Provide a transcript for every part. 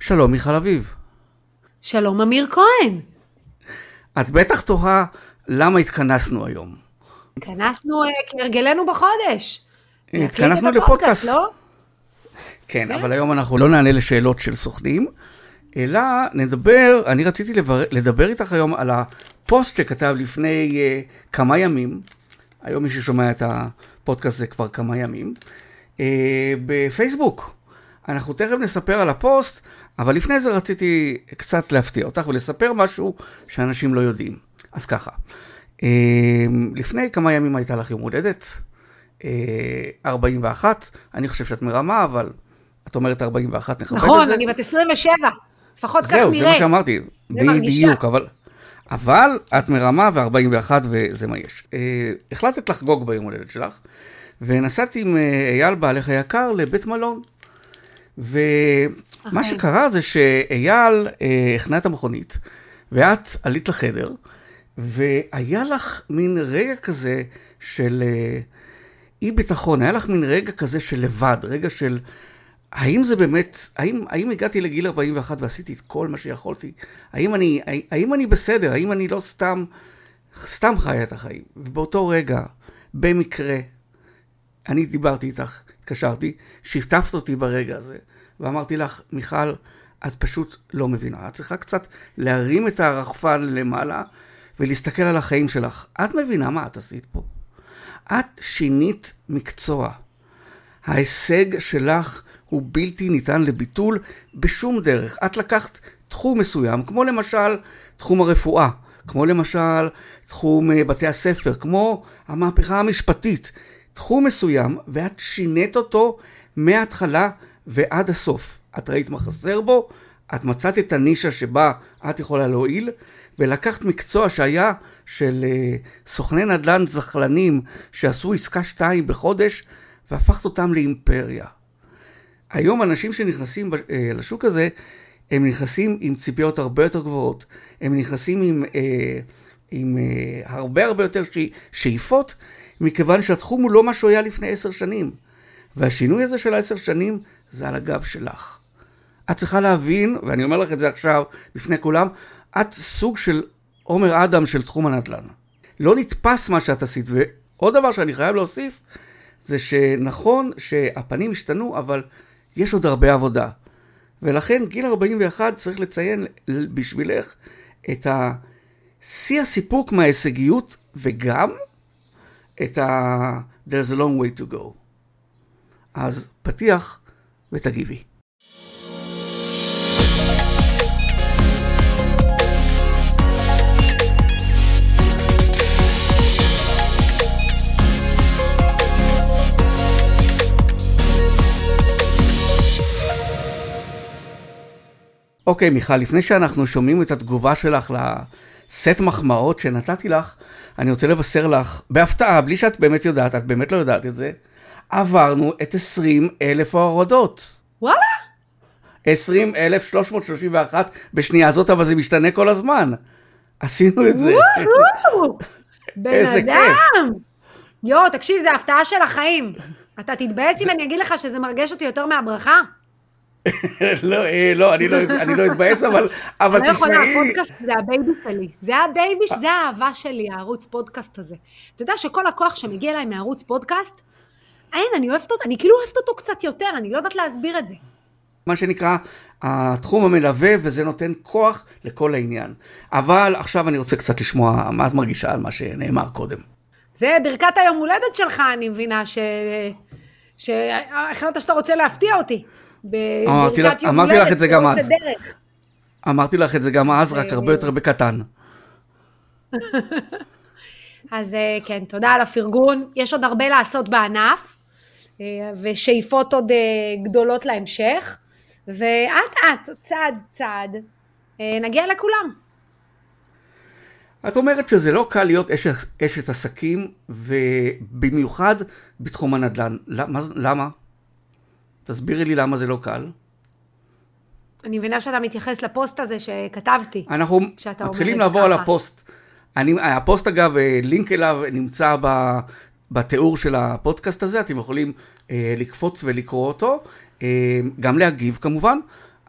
שלום מיכל אביב. שלום אמיר כהן. את בטח תוהה למה התכנסנו היום. התכנסנו uh, כהרגלנו בחודש. התכנסנו לפודקאסט. לא? כן, כן, אבל היום אנחנו לא נענה לשאלות של סוכנים, אלא נדבר, אני רציתי לבר, לדבר איתך היום על הפוסט שכתב לפני uh, כמה ימים, היום מי ששומע את הפודקאסט זה כבר כמה ימים, uh, בפייסבוק. אנחנו תכף נספר על הפוסט, אבל לפני זה רציתי קצת להפתיע אותך ולספר משהו שאנשים לא יודעים. אז ככה, לפני כמה ימים הייתה לך יום הולדת, 41, אני חושב שאת מרמה, אבל את אומרת 41, נכבד נכון, את זה. נכון, אני בת 27, לפחות כך נראה. זהו, זה מה שאמרתי, בדיוק, אבל... אבל את מרמה ו-41 וזה מה יש. החלטת לחגוג ביום הולדת שלך, ונסעתי עם אייל בעלך היקר לבית מלון. ומה okay. שקרה זה שאייל אה, הכנע את המכונית, ואת עלית לחדר, והיה לך מין רגע כזה של אה, אי ביטחון, היה לך מין רגע כזה של לבד, רגע של האם זה באמת, האם, האם הגעתי לגיל 41 ועשיתי את כל מה שיכולתי? האם אני, האם אני בסדר? האם אני לא סתם, סתם חי את החיים? ובאותו רגע, במקרה, אני דיברתי איתך, התקשרתי, שיתפת אותי ברגע הזה, ואמרתי לך, מיכל, את פשוט לא מבינה. את צריכה קצת להרים את הרחפן למעלה ולהסתכל על החיים שלך. את מבינה מה את עשית פה? את שינית מקצוע. ההישג שלך הוא בלתי ניתן לביטול בשום דרך. את לקחת תחום מסוים, כמו למשל תחום הרפואה, כמו למשל תחום אה, בתי הספר, כמו המהפכה המשפטית. תחום מסוים, ואת שינית אותו מההתחלה ועד הסוף. את ראית מה חסר בו, את מצאת את הנישה שבה את יכולה להועיל, ולקחת מקצוע שהיה של uh, סוכני נדל"ן זחלנים שעשו עסקה שתיים בחודש, והפכת אותם לאימפריה. היום אנשים שנכנסים uh, לשוק הזה, הם נכנסים עם ציפיות הרבה יותר גבוהות, הם נכנסים עם, uh, עם הרבה הרבה יותר שאיפות, מכיוון שהתחום הוא לא מה שהוא היה לפני עשר שנים. והשינוי הזה של עשר שנים זה על הגב שלך. את צריכה להבין, ואני אומר לך את זה עכשיו בפני כולם, את סוג של עומר אדם של תחום הנדל"ן. לא נתפס מה שאת עשית. ועוד דבר שאני חייב להוסיף, זה שנכון שהפנים השתנו, אבל יש עוד הרבה עבודה. ולכן גיל 41 צריך לציין בשבילך את שיא הסיפוק מההישגיות, וגם את ה... There's a long way to go. אז פתיח ותגיבי. אוקיי, מיכל, לפני שאנחנו שומעים את התגובה שלך לסט מחמאות שנתתי לך, אני רוצה לבשר לך, בהפתעה, בלי שאת באמת יודעת, את באמת לא יודעת את זה, עברנו את 20 אלף ההורדות. וואלה? 20,331 בשנייה הזאת, אבל זה משתנה כל הזמן. עשינו את זה. וואו! בן אדם! יואו, תקשיב, זה הפתעה של החיים. אתה תתבאס אם אני אגיד לך שזה מרגש אותי יותר מהברכה? לא, אה, לא, אני לא אתבאס, אבל תשמעי... אני לא יכולה, הפודקאסט זה ה baby שלי. זה ה baby, זה האהבה שלי, הערוץ פודקאסט הזה. אתה יודע שכל הכוח שמגיע אליי מערוץ פודקאסט, אין, אני אוהבת אותו, אני כאילו אוהבת אותו קצת יותר, אני לא יודעת להסביר את זה. מה שנקרא, התחום המלווה, וזה נותן כוח לכל העניין. אבל עכשיו אני רוצה קצת לשמוע מה את מרגישה על מה שנאמר קודם. זה ברכת היום הולדת שלך, אני מבינה, ש... שהחלטת שאתה רוצה להפתיע אותי. אמרתי לך את זה גם אז. אמרתי לך את זה גם אז, רק הרבה יותר בקטן. אז אה, כן, תודה על הפרגון. יש עוד הרבה לעשות בענף, אה, ושאיפות עוד אה, גדולות להמשך, ואט אט, צעד צעד, נגיע לכולם. את אומרת שזה לא קל להיות אשת, אשת עסקים, ובמיוחד בתחום הנדל"ן. למה? למה? תסבירי לי למה זה לא קל. אני מבינה שאתה מתייחס לפוסט הזה שכתבתי. אנחנו מתחילים לעבור על הפוסט. אני, הפוסט אגב, אה, לינק אליו נמצא ב, בתיאור של הפודקאסט הזה, אתם יכולים אה, לקפוץ ולקרוא אותו, אה, גם להגיב כמובן,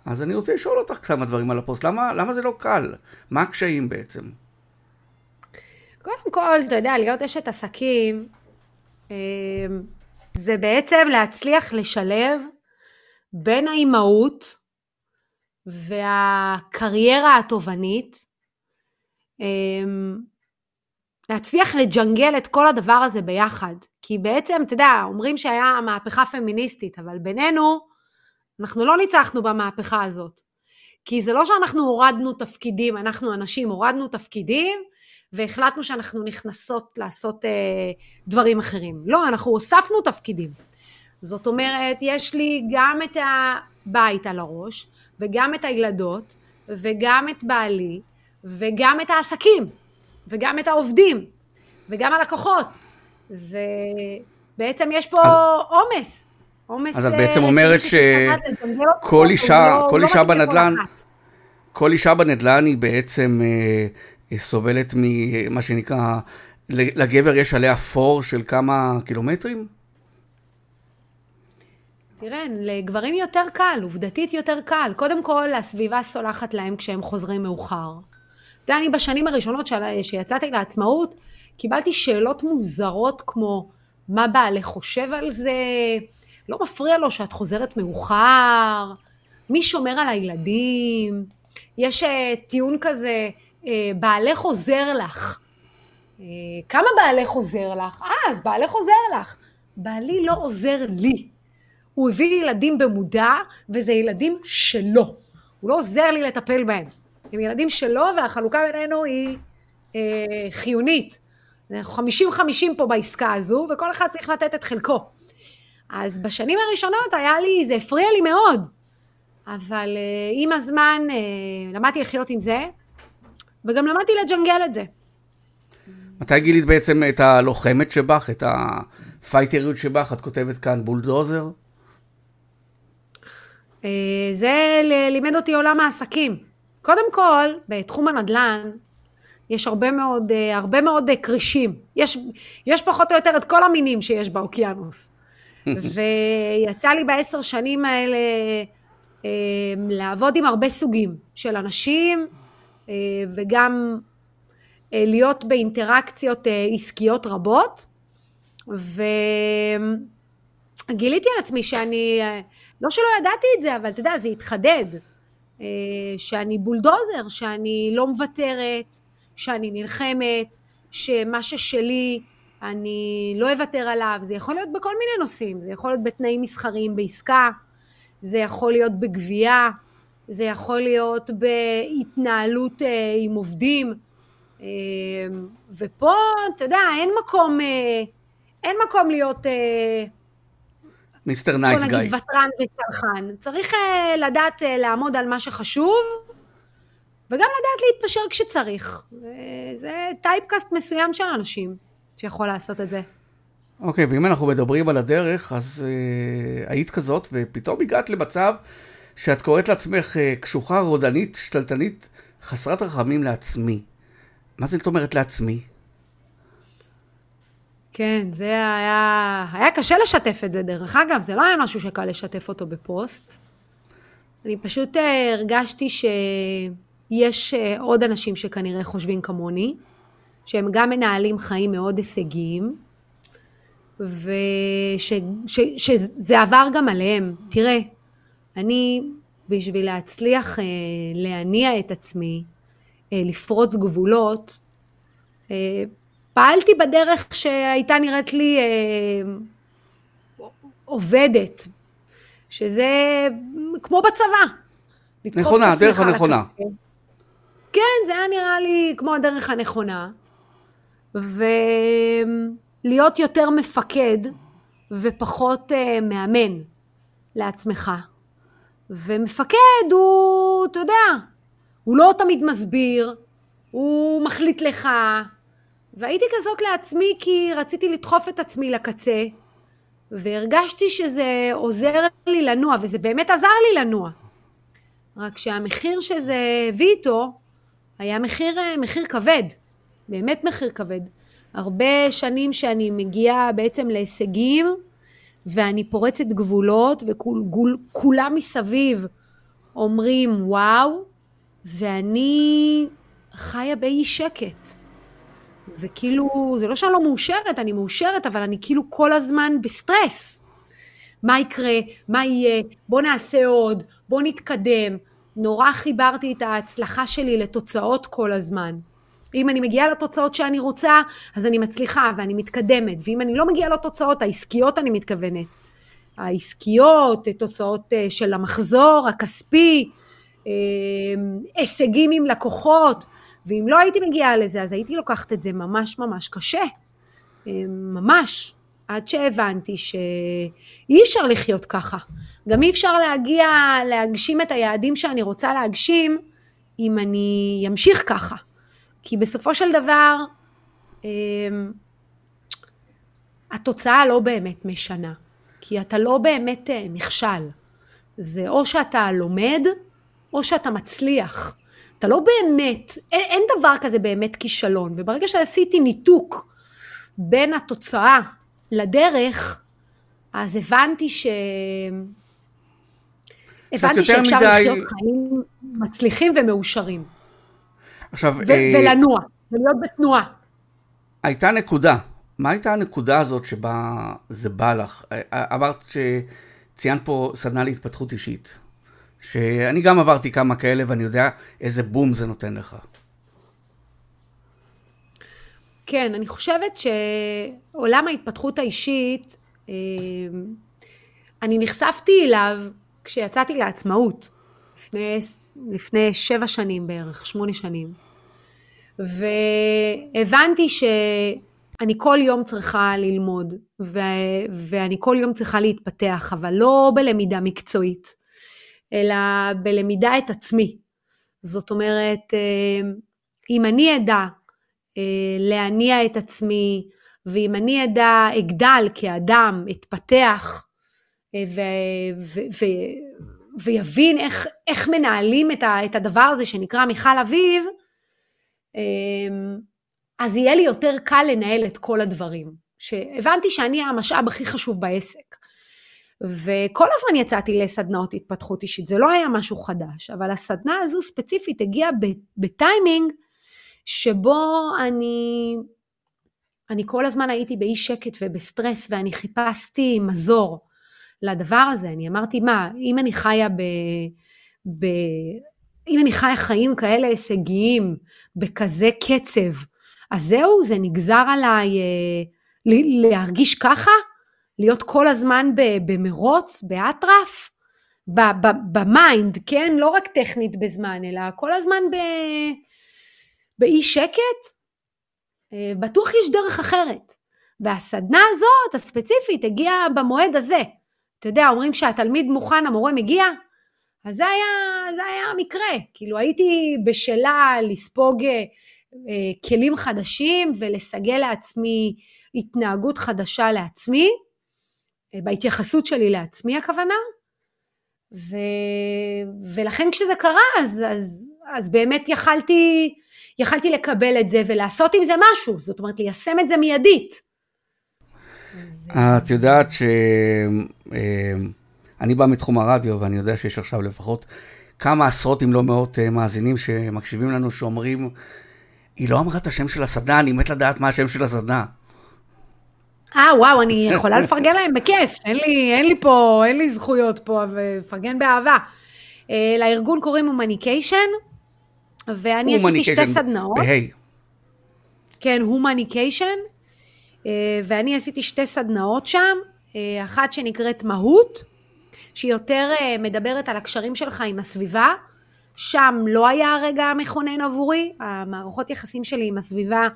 אז אני רוצה לשאול אותך כמה דברים על הפוסט. למה, למה זה לא קל? מה הקשיים בעצם? קודם כל, אתה יודע, להיות אשת עסקים, אה, זה בעצם להצליח לשלב בין האימהות והקריירה התובענית, אמ, להצליח לג'נגל את כל הדבר הזה ביחד. כי בעצם, אתה יודע, אומרים שהיה מהפכה פמיניסטית, אבל בינינו, אנחנו לא ניצחנו במהפכה הזאת. כי זה לא שאנחנו הורדנו תפקידים, אנחנו אנשים הורדנו תפקידים, והחלטנו שאנחנו נכנסות לעשות אה, דברים אחרים. לא, אנחנו הוספנו תפקידים. זאת אומרת, יש לי גם את הבית על הראש, וגם את הילדות, וגם את בעלי, וגם את העסקים, וגם את העובדים, וגם הלקוחות. ובעצם יש פה עומס. עומס... אז את בעצם אה, אומרת שכל אישה, לא- כל לא אישה בנדל"ן, כל אישה בנדל"ן היא בעצם אה, אה, סובלת ממה שנקרא, לגבר יש עליה פור של כמה קילומטרים? תראה, לגברים יותר קל, עובדתית יותר קל. קודם כל, הסביבה סולחת להם כשהם חוזרים מאוחר. יודע, אני בשנים הראשונות שיצאתי לעצמאות, קיבלתי שאלות מוזרות כמו, מה בעלך חושב על זה? לא מפריע לו שאת חוזרת מאוחר? מי שומר על הילדים? יש uh, טיעון כזה, בעלך עוזר לך. Uh, כמה בעלך עוזר לך? אה, אז בעלך עוזר לך. בעלי לא עוזר לי. הוא הביא ילדים במודע, וזה ילדים שלו. הוא לא עוזר לי לטפל בהם. הם ילדים שלו, והחלוקה בינינו היא אה, חיונית. אנחנו 50-50 פה בעסקה הזו, וכל אחד צריך לתת את חלקו. אז בשנים הראשונות היה לי, זה הפריע לי מאוד. אבל אה, עם הזמן אה, למדתי לחיות עם זה, וגם למדתי לג'נגל את זה. מתי גילית בעצם את הלוחמת שבך, את הפייטריות שבך? את כותבת כאן בולדוזר? אה, זה לימד אותי עולם העסקים. קודם כל, בתחום הנדל"ן, יש הרבה מאוד, אה, הרבה מאוד אה, כרישים. יש, יש פחות או יותר את כל המינים שיש באוקיינוס. ויצא לי בעשר שנים האלה לעבוד עם הרבה סוגים של אנשים, וגם להיות באינטראקציות עסקיות רבות. וגיליתי על עצמי שאני לא שלא ידעתי את זה, אבל אתה יודע, זה התחדד. אה, שאני בולדוזר, שאני לא מוותרת, שאני נלחמת, שמה ששלי אני לא אוותר עליו, זה יכול להיות בכל מיני נושאים, זה יכול להיות בתנאים מסחריים בעסקה, זה יכול להיות בגבייה, זה יכול להיות בהתנהלות אה, עם עובדים, אה, ופה, אתה יודע, אין מקום, אין מקום להיות mister nice guy. בוא נגיד ותרן וצרכן. צריך לדעת לעמוד על מה שחשוב, וגם לדעת להתפשר כשצריך. זה typecast מסוים של אנשים שיכול לעשות את זה. אוקיי, אוקיי, ואם אנחנו מדברים על הדרך, אז אה, היית כזאת, ופתאום הגעת למצב שאת קוראת לעצמך אה, קשוחה, רודנית, שתלטנית, חסרת רחמים לעצמי. מה זאת אומרת לעצמי? כן, זה היה... היה קשה לשתף את זה, דרך אגב, זה לא היה משהו שקל לשתף אותו בפוסט. אני פשוט אה, הרגשתי שיש אה, עוד אנשים שכנראה חושבים כמוני, שהם גם מנהלים חיים מאוד הישגיים, ושזה עבר גם עליהם. תראה, אני, בשביל להצליח אה, להניע את עצמי, אה, לפרוץ גבולות, אה, פעלתי בדרך שהייתה נראית לי אה, עובדת, שזה כמו בצבא. נכונה, הדרך הנכונה. כן, זה היה נראה לי כמו הדרך הנכונה. ולהיות יותר מפקד ופחות אה, מאמן לעצמך. ומפקד הוא, אתה יודע, הוא לא תמיד מסביר, הוא מחליט לך, והייתי כזאת לעצמי כי רציתי לדחוף את עצמי לקצה, והרגשתי שזה עוזר לי לנוע, וזה באמת עזר לי לנוע. רק שהמחיר שזה הביא איתו היה מחיר, מחיר כבד, באמת מחיר כבד. הרבה שנים שאני מגיעה בעצם להישגים, ואני פורצת גבולות, וכולם מסביב אומרים וואו, ואני חיה באי שקט. וכאילו, זה לא שאני לא מאושרת, אני מאושרת, אבל אני כאילו כל הזמן בסטרס. מה יקרה? מה יהיה? בוא נעשה עוד, בוא נתקדם. נורא חיברתי את ההצלחה שלי לתוצאות כל הזמן. אם אני מגיעה לתוצאות שאני רוצה, אז אני מצליחה ואני מתקדמת. ואם אני לא מגיעה לתוצאות העסקיות, אני מתכוונת. העסקיות, תוצאות אה, של המחזור הכספי, אה, הישגים עם לקוחות, ואם לא הייתי מגיעה לזה, אז הייתי לוקחת את זה ממש ממש קשה. אה, ממש. עד שהבנתי שאי אפשר לחיות ככה. גם אי אפשר להגיע, להגשים את היעדים שאני רוצה להגשים, אם אני אמשיך ככה. כי בסופו של דבר, התוצאה לא באמת משנה. כי אתה לא באמת אה, נכשל. זה או שאתה לומד, או שאתה מצליח. אתה לא באמת, אין, אין דבר כזה באמת כישלון. וברגע שעשיתי ניתוק בין התוצאה לדרך, אז הבנתי ש... הבנתי שאפשר מדי... לחיות חיים מצליחים ומאושרים. עכשיו... ו- אה... ולנוע, ולהיות בתנועה. הייתה נקודה מה הייתה הנקודה הזאת שבה זה בא לך? אמרת שציינת פה סדנה להתפתחות אישית, שאני גם עברתי כמה כאלה ואני יודע איזה בום זה נותן לך. כן, אני חושבת שעולם ההתפתחות האישית, אה, אני נחשפתי אליו כשיצאתי לעצמאות, לפני, לפני שבע שנים בערך, שמונה שנים. והבנתי ש... אני כל יום צריכה ללמוד, ו- ואני כל יום צריכה להתפתח, אבל לא בלמידה מקצועית, אלא בלמידה את עצמי. זאת אומרת, אם אני אדע אה, להניע את עצמי, ואם אני אדע, אגדל כאדם, אתפתח, אה, ו- ו- ו- ויבין איך, איך מנהלים את, ה- את הדבר הזה שנקרא מיכל אביב, אז יהיה לי יותר קל לנהל את כל הדברים. שהבנתי שאני המשאב הכי חשוב בעסק. וכל הזמן יצאתי לסדנאות התפתחות אישית, זה לא היה משהו חדש, אבל הסדנה הזו ספציפית הגיעה בטיימינג שבו אני, אני כל הזמן הייתי באי שקט ובסטרס ואני חיפשתי מזור לדבר הזה. אני אמרתי, מה, אם אני חיה ב... ב אם אני חיה חיים כאלה הישגיים, בכזה קצב, אז זהו, זה נגזר עליי אה, להרגיש ככה? להיות כל הזמן במרוץ, באטרף? ב mind, כן? לא רק טכנית בזמן, אלא כל הזמן ב... באי שקט? אה, בטוח יש דרך אחרת. והסדנה הזאת, הספציפית, הגיעה במועד הזה. אתה יודע, אומרים כשהתלמיד מוכן, המורה מגיע? אז זה היה, זה היה המקרה. כאילו, הייתי בשלה לספוג אה, אה, כלים חדשים ולסגל לעצמי התנהגות חדשה לעצמי, אה, בהתייחסות שלי לעצמי הכוונה, ו... ולכן כשזה קרה אז, אז, אז באמת יכלתי, יכלתי לקבל את זה ולעשות עם זה משהו, זאת אומרת ליישם את זה מיידית. את יודעת שאני אה, בא מתחום הרדיו ואני יודע שיש עכשיו לפחות כמה עשרות אם לא מאות מאזינים שמקשיבים לנו שאומרים היא לא אמרה את השם של הסדנה, אני מת לדעת מה השם של הסדנה. אה, וואו, אני יכולה לפרגן להם בכיף. אין לי, אין לי פה, אין לי זכויות פה, ופרגן באהבה. Uh, לארגון קוראים הומניקיישן, ואני עשיתי שתי סדנאות. בהי. כן, הומניקיישן, uh, ואני עשיתי שתי סדנאות שם, uh, אחת שנקראת מהות, שהיא יותר uh, מדברת על הקשרים שלך עם הסביבה, שם לא היה הרגע המכונן עבורי, המערכות יחסים שלי עם הסביבה,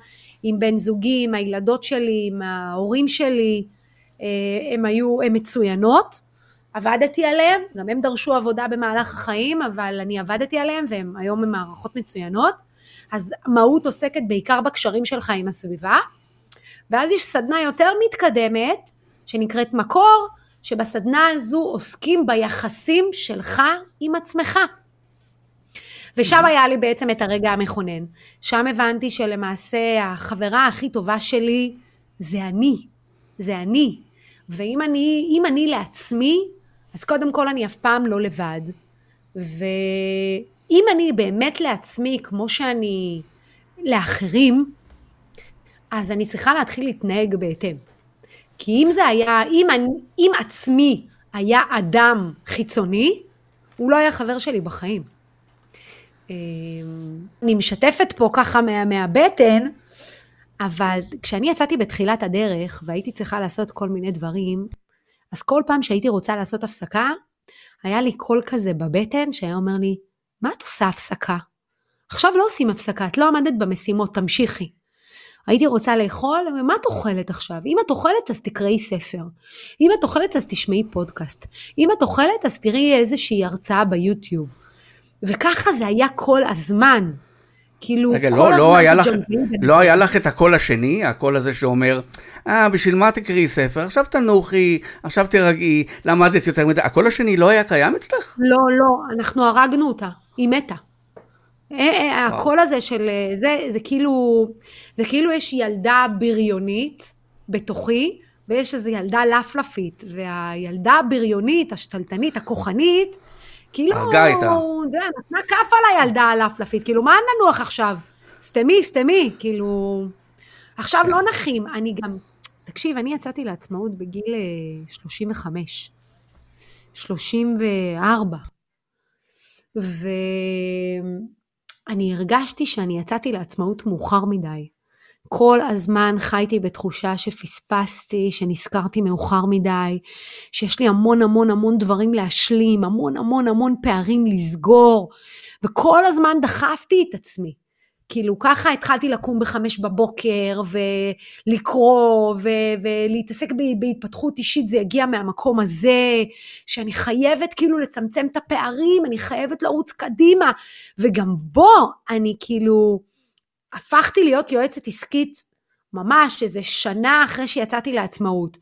עם בן זוגי, עם הילדות שלי, עם ההורים שלי, אה, הם היו, הן מצוינות, עבדתי עליהן, גם הם דרשו עבודה במהלך החיים, אבל אני עבדתי עליהן והן היום הן מערכות מצוינות, אז מהות עוסקת בעיקר בקשרים שלך עם הסביבה, ואז יש סדנה יותר מתקדמת, שנקראת מקור, שבסדנה הזו עוסקים ביחסים שלך עם עצמך. ושם היה לי בעצם את הרגע המכונן. שם הבנתי שלמעשה החברה הכי טובה שלי זה אני. זה אני. ואם אני, אני לעצמי, אז קודם כל אני אף פעם לא לבד. ואם אני באמת לעצמי כמו שאני לאחרים, אז אני צריכה להתחיל להתנהג בהתאם. כי אם זה היה, אם, אני, אם עצמי היה אדם חיצוני, הוא לא היה חבר שלי בחיים. אמ, אני משתפת פה ככה מה, מהבטן, אבל כשאני יצאתי בתחילת הדרך והייתי צריכה לעשות כל מיני דברים, אז כל פעם שהייתי רוצה לעשות הפסקה, היה לי קול כזה בבטן שהיה אומר לי, מה את עושה הפסקה? עכשיו לא עושים הפסקה, את לא עמדת במשימות, תמשיכי. הייתי רוצה לאכול, מה את אוכלת עכשיו? אם את אוכלת אז תקראי ספר. אם את אוכלת אז תשמעי פודקאסט. אם את אוכלת אז תראי איזושהי הרצאה ביוטיוב. וככה זה היה כל הזמן. כאילו, רגע, כל לא, הזמן לא, היה לך, לא היה לך את הקול השני, הקול הזה שאומר, אה, בשביל מה תקראי ספר? עכשיו תנוחי, עכשיו תירגעי, למדת יותר מדי. הקול השני לא היה קיים אצלך? לא, לא, אנחנו הרגנו אותה, היא מתה. אה, אה, וואו. הקול הזה של אה, זה, זה כאילו, זה כאילו יש ילדה בריונית בתוכי, ויש איזו ילדה לפלפית, והילדה הבריונית, השתלטנית, הכוחנית, כאילו, הרגה איתה. נתנה כף על הילדה הלפלפית, כאילו, מה ננוח עכשיו? סתמי, סתמי, כאילו... עכשיו כן. לא נחים, אני גם... תקשיב, אני יצאתי לעצמאות בגיל אה, 35, 34, ואני הרגשתי שאני יצאתי לעצמאות מאוחר מדי. כל הזמן חייתי בתחושה שפספסתי, שנזכרתי מאוחר מדי, שיש לי המון המון המון דברים להשלים, המון המון המון פערים לסגור, וכל הזמן דחפתי את עצמי. כאילו ככה התחלתי לקום בחמש בבוקר ולקרוא ו- ולהתעסק ב- בהתפתחות אישית, זה הגיע מהמקום הזה, שאני חייבת כאילו לצמצם את הפערים, אני חייבת לרוץ קדימה, וגם בו אני כאילו הפכתי להיות יועצת עסקית ממש איזה שנה אחרי שיצאתי לעצמאות.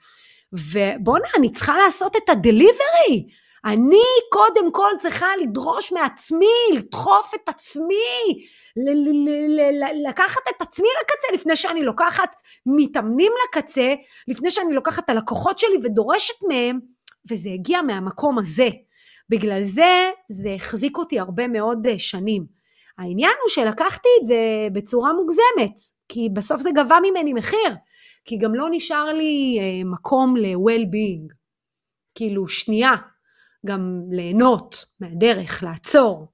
ובואנה, אני צריכה לעשות את הדליברי. אני קודם כל צריכה לדרוש מעצמי, לדחוף את עצמי, ל- ל- ל- לקחת את עצמי לקצה לפני שאני לוקחת מתאמנים לקצה, לפני שאני לוקחת את הלקוחות שלי ודורשת מהם, וזה הגיע מהמקום הזה. בגלל זה, זה החזיק אותי הרבה מאוד אה, שנים. העניין הוא שלקחתי את זה בצורה מוגזמת, כי בסוף זה גבה ממני מחיר, כי גם לא נשאר לי אה, מקום ל-well-being. כאילו, שנייה, גם ליהנות מהדרך, לעצור.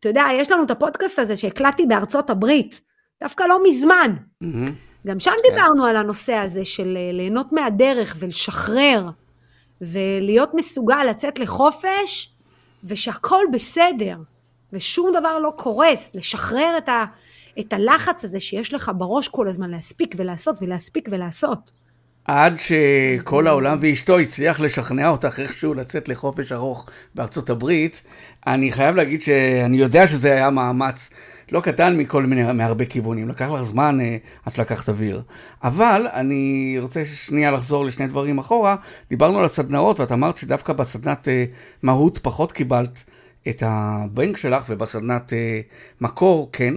אתה יודע, יש לנו את הפודקאסט הזה שהקלטתי בארצות הברית, דווקא לא מזמן. מהמם. גם שם כן. דיברנו על הנושא הזה של אה, ליהנות מהדרך ולשחרר, ולהיות מסוגל לצאת לחופש, ושהכול בסדר, ושום דבר לא קורס, לשחרר את, ה, את הלחץ הזה שיש לך בראש כל הזמן להספיק ולעשות ולהספיק ולעשות. עד שכל העולם ואשתו הצליח לשכנע אותך איכשהו לצאת לחופש ארוך בארצות הברית, אני חייב להגיד שאני יודע שזה היה מאמץ לא קטן מכל מיני, מהרבה כיוונים. לקח לך זמן אה, עד שלקחת אוויר. אבל אני רוצה שנייה לחזור לשני דברים אחורה. דיברנו על הסדנאות ואת אמרת שדווקא בסדנת אה, מהות פחות קיבלת את הבנק שלך ובסדנת אה, מקור כן.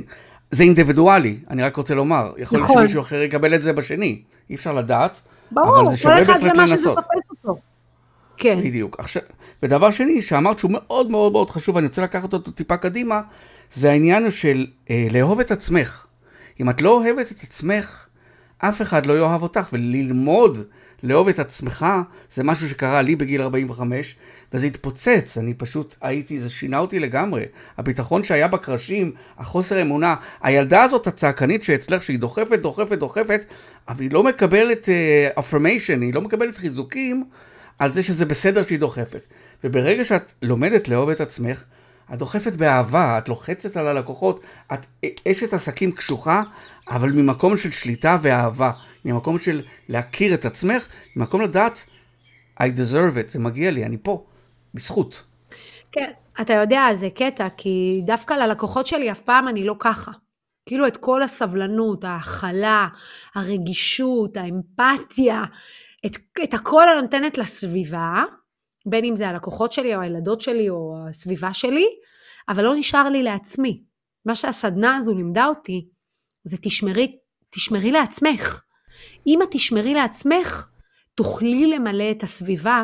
זה אינדיבידואלי, אני רק רוצה לומר. יכול להיות נכון. שמישהו אחר יקבל את זה בשני. אי אפשר לדעת. ברור, אבל זה שווה כל אחד בהחלט ומה שזה לנסות. תופס אותו. כן. בדיוק. עכשיו, ודבר שני, שאמרת שהוא מאוד מאוד מאוד חשוב, אני רוצה לקחת אותו טיפה קדימה, זה העניין של אה, לאהוב את עצמך. אם את לא אוהבת את עצמך, אף אחד לא יאהב אותך, וללמוד לאהוב את עצמך, זה משהו שקרה לי בגיל 45, וזה התפוצץ, אני פשוט הייתי, זה שינה אותי לגמרי. הביטחון שהיה בקרשים, החוסר אמונה, הילדה הזאת הצעקנית שאצלך, שהיא דוחפת, דוחפת, דוחפת, אבל היא לא מקבלת uh, affirmation, היא לא מקבלת חיזוקים על זה שזה בסדר שהיא דוחפת. וברגע שאת לומדת לאהוב את עצמך, את דוחפת באהבה, את לוחצת על הלקוחות, את אשת עסקים קשוחה, אבל ממקום של שליטה ואהבה, ממקום של להכיר את עצמך, ממקום לדעת, I deserve it, זה מגיע לי, אני פה, בזכות. כן, אתה יודע, זה קטע, כי דווקא ללקוחות שלי אף פעם אני לא ככה. כאילו את כל הסבלנות, ההכלה, הרגישות, האמפתיה, את, את הכל אני נותנת לסביבה, בין אם זה הלקוחות שלי או הילדות שלי או הסביבה שלי, אבל לא נשאר לי לעצמי. מה שהסדנה הזו לימדה אותי, זה תשמרי, תשמרי לעצמך. אם את תשמרי לעצמך, תוכלי למלא את הסביבה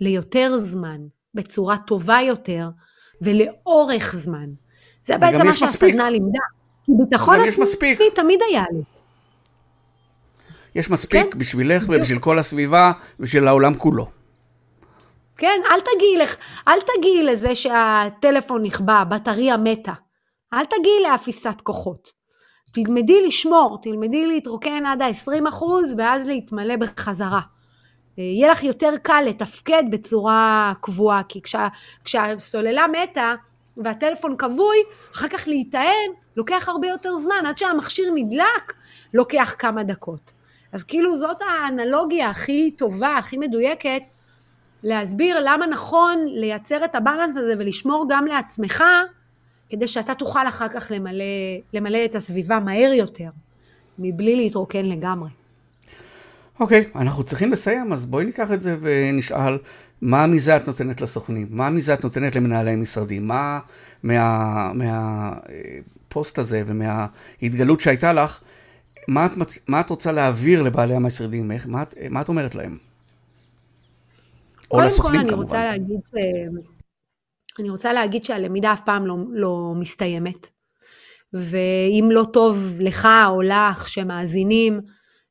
ליותר זמן, בצורה טובה יותר, ולאורך זמן. זה בעצם מה שהסדנה לימדה. כי ביטחון עצמי תמיד היה לי. יש מספיק כן? בשבילך ובשביל כל הסביבה ובשביל העולם כולו. כן, אל תגיעי, לך, אל תגיעי לזה שהטלפון נכבה, הבטריה מתה. אל תגיעי לאפיסת כוחות. תלמדי לשמור, תלמדי להתרוקן עד ה-20% ואז להתמלא בחזרה. אה, יהיה לך יותר קל לתפקד בצורה קבועה, כי כשה, כשהסוללה מתה והטלפון כבוי, אחר כך להיטען לוקח הרבה יותר זמן, עד שהמכשיר נדלק לוקח כמה דקות. אז כאילו זאת האנלוגיה הכי טובה, הכי מדויקת, להסביר למה נכון לייצר את הבלנס הזה ולשמור גם לעצמך, כדי שאתה תוכל אחר כך למלא, למלא את הסביבה מהר יותר, מבלי להתרוקן לגמרי. אוקיי, okay, אנחנו צריכים לסיים, אז בואי ניקח את זה ונשאל, מה מזה את נותנת לסוכנים? מה מזה את נותנת למנהלי משרדים? מה מהפוסט מה, הזה ומההתגלות שהייתה לך, מה את, מה את רוצה להעביר לבעלי המשרדים? מה, מה את אומרת להם? או לסוכנים כמובן. קודם כל אני רוצה להגיד ש... אני רוצה להגיד שהלמידה אף פעם לא, לא מסתיימת. ואם לא טוב לך או לך שמאזינים,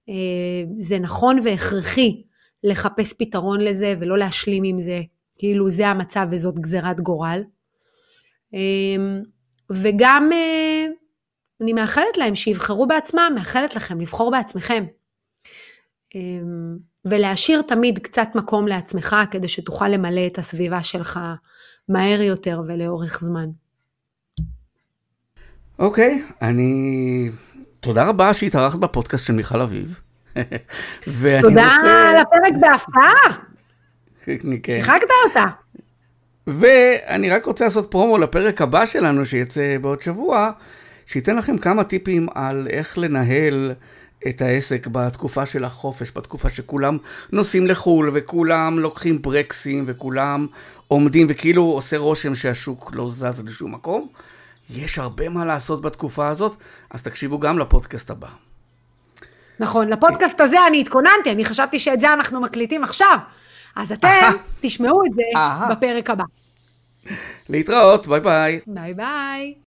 אה, זה נכון והכרחי לחפש פתרון לזה ולא להשלים עם זה, כאילו זה המצב וזאת גזירת גורל. אה, וגם אה, אני מאחלת להם שיבחרו בעצמם, מאחלת לכם לבחור בעצמכם. ולהשאיר תמיד קצת מקום לעצמך כדי שתוכל למלא את הסביבה שלך מהר יותר ולאורך זמן. אוקיי, okay, אני... תודה רבה שהתארחת בפודקאסט של מיכל אביב. תודה רוצה... על הפרק בהפתעה. כן. שיחקת אותה. ואני רק רוצה לעשות פרומו לפרק הבא שלנו שיצא בעוד שבוע, שייתן לכם כמה טיפים על איך לנהל את העסק בתקופה של החופש, בתקופה שכולם נוסעים לחו"ל וכולם לוקחים ברקסים וכולם עומדים וכאילו עושה רושם שהשוק לא זז לשום מקום. יש הרבה מה לעשות בתקופה הזאת, אז תקשיבו גם לפודקאסט הבא. נכון, לפודקאסט הזה אני התכוננתי, אני חשבתי שאת זה אנחנו מקליטים עכשיו. אז אתם תשמעו את זה בפרק הבא. להתראות, ביי ביי. ביי ביי.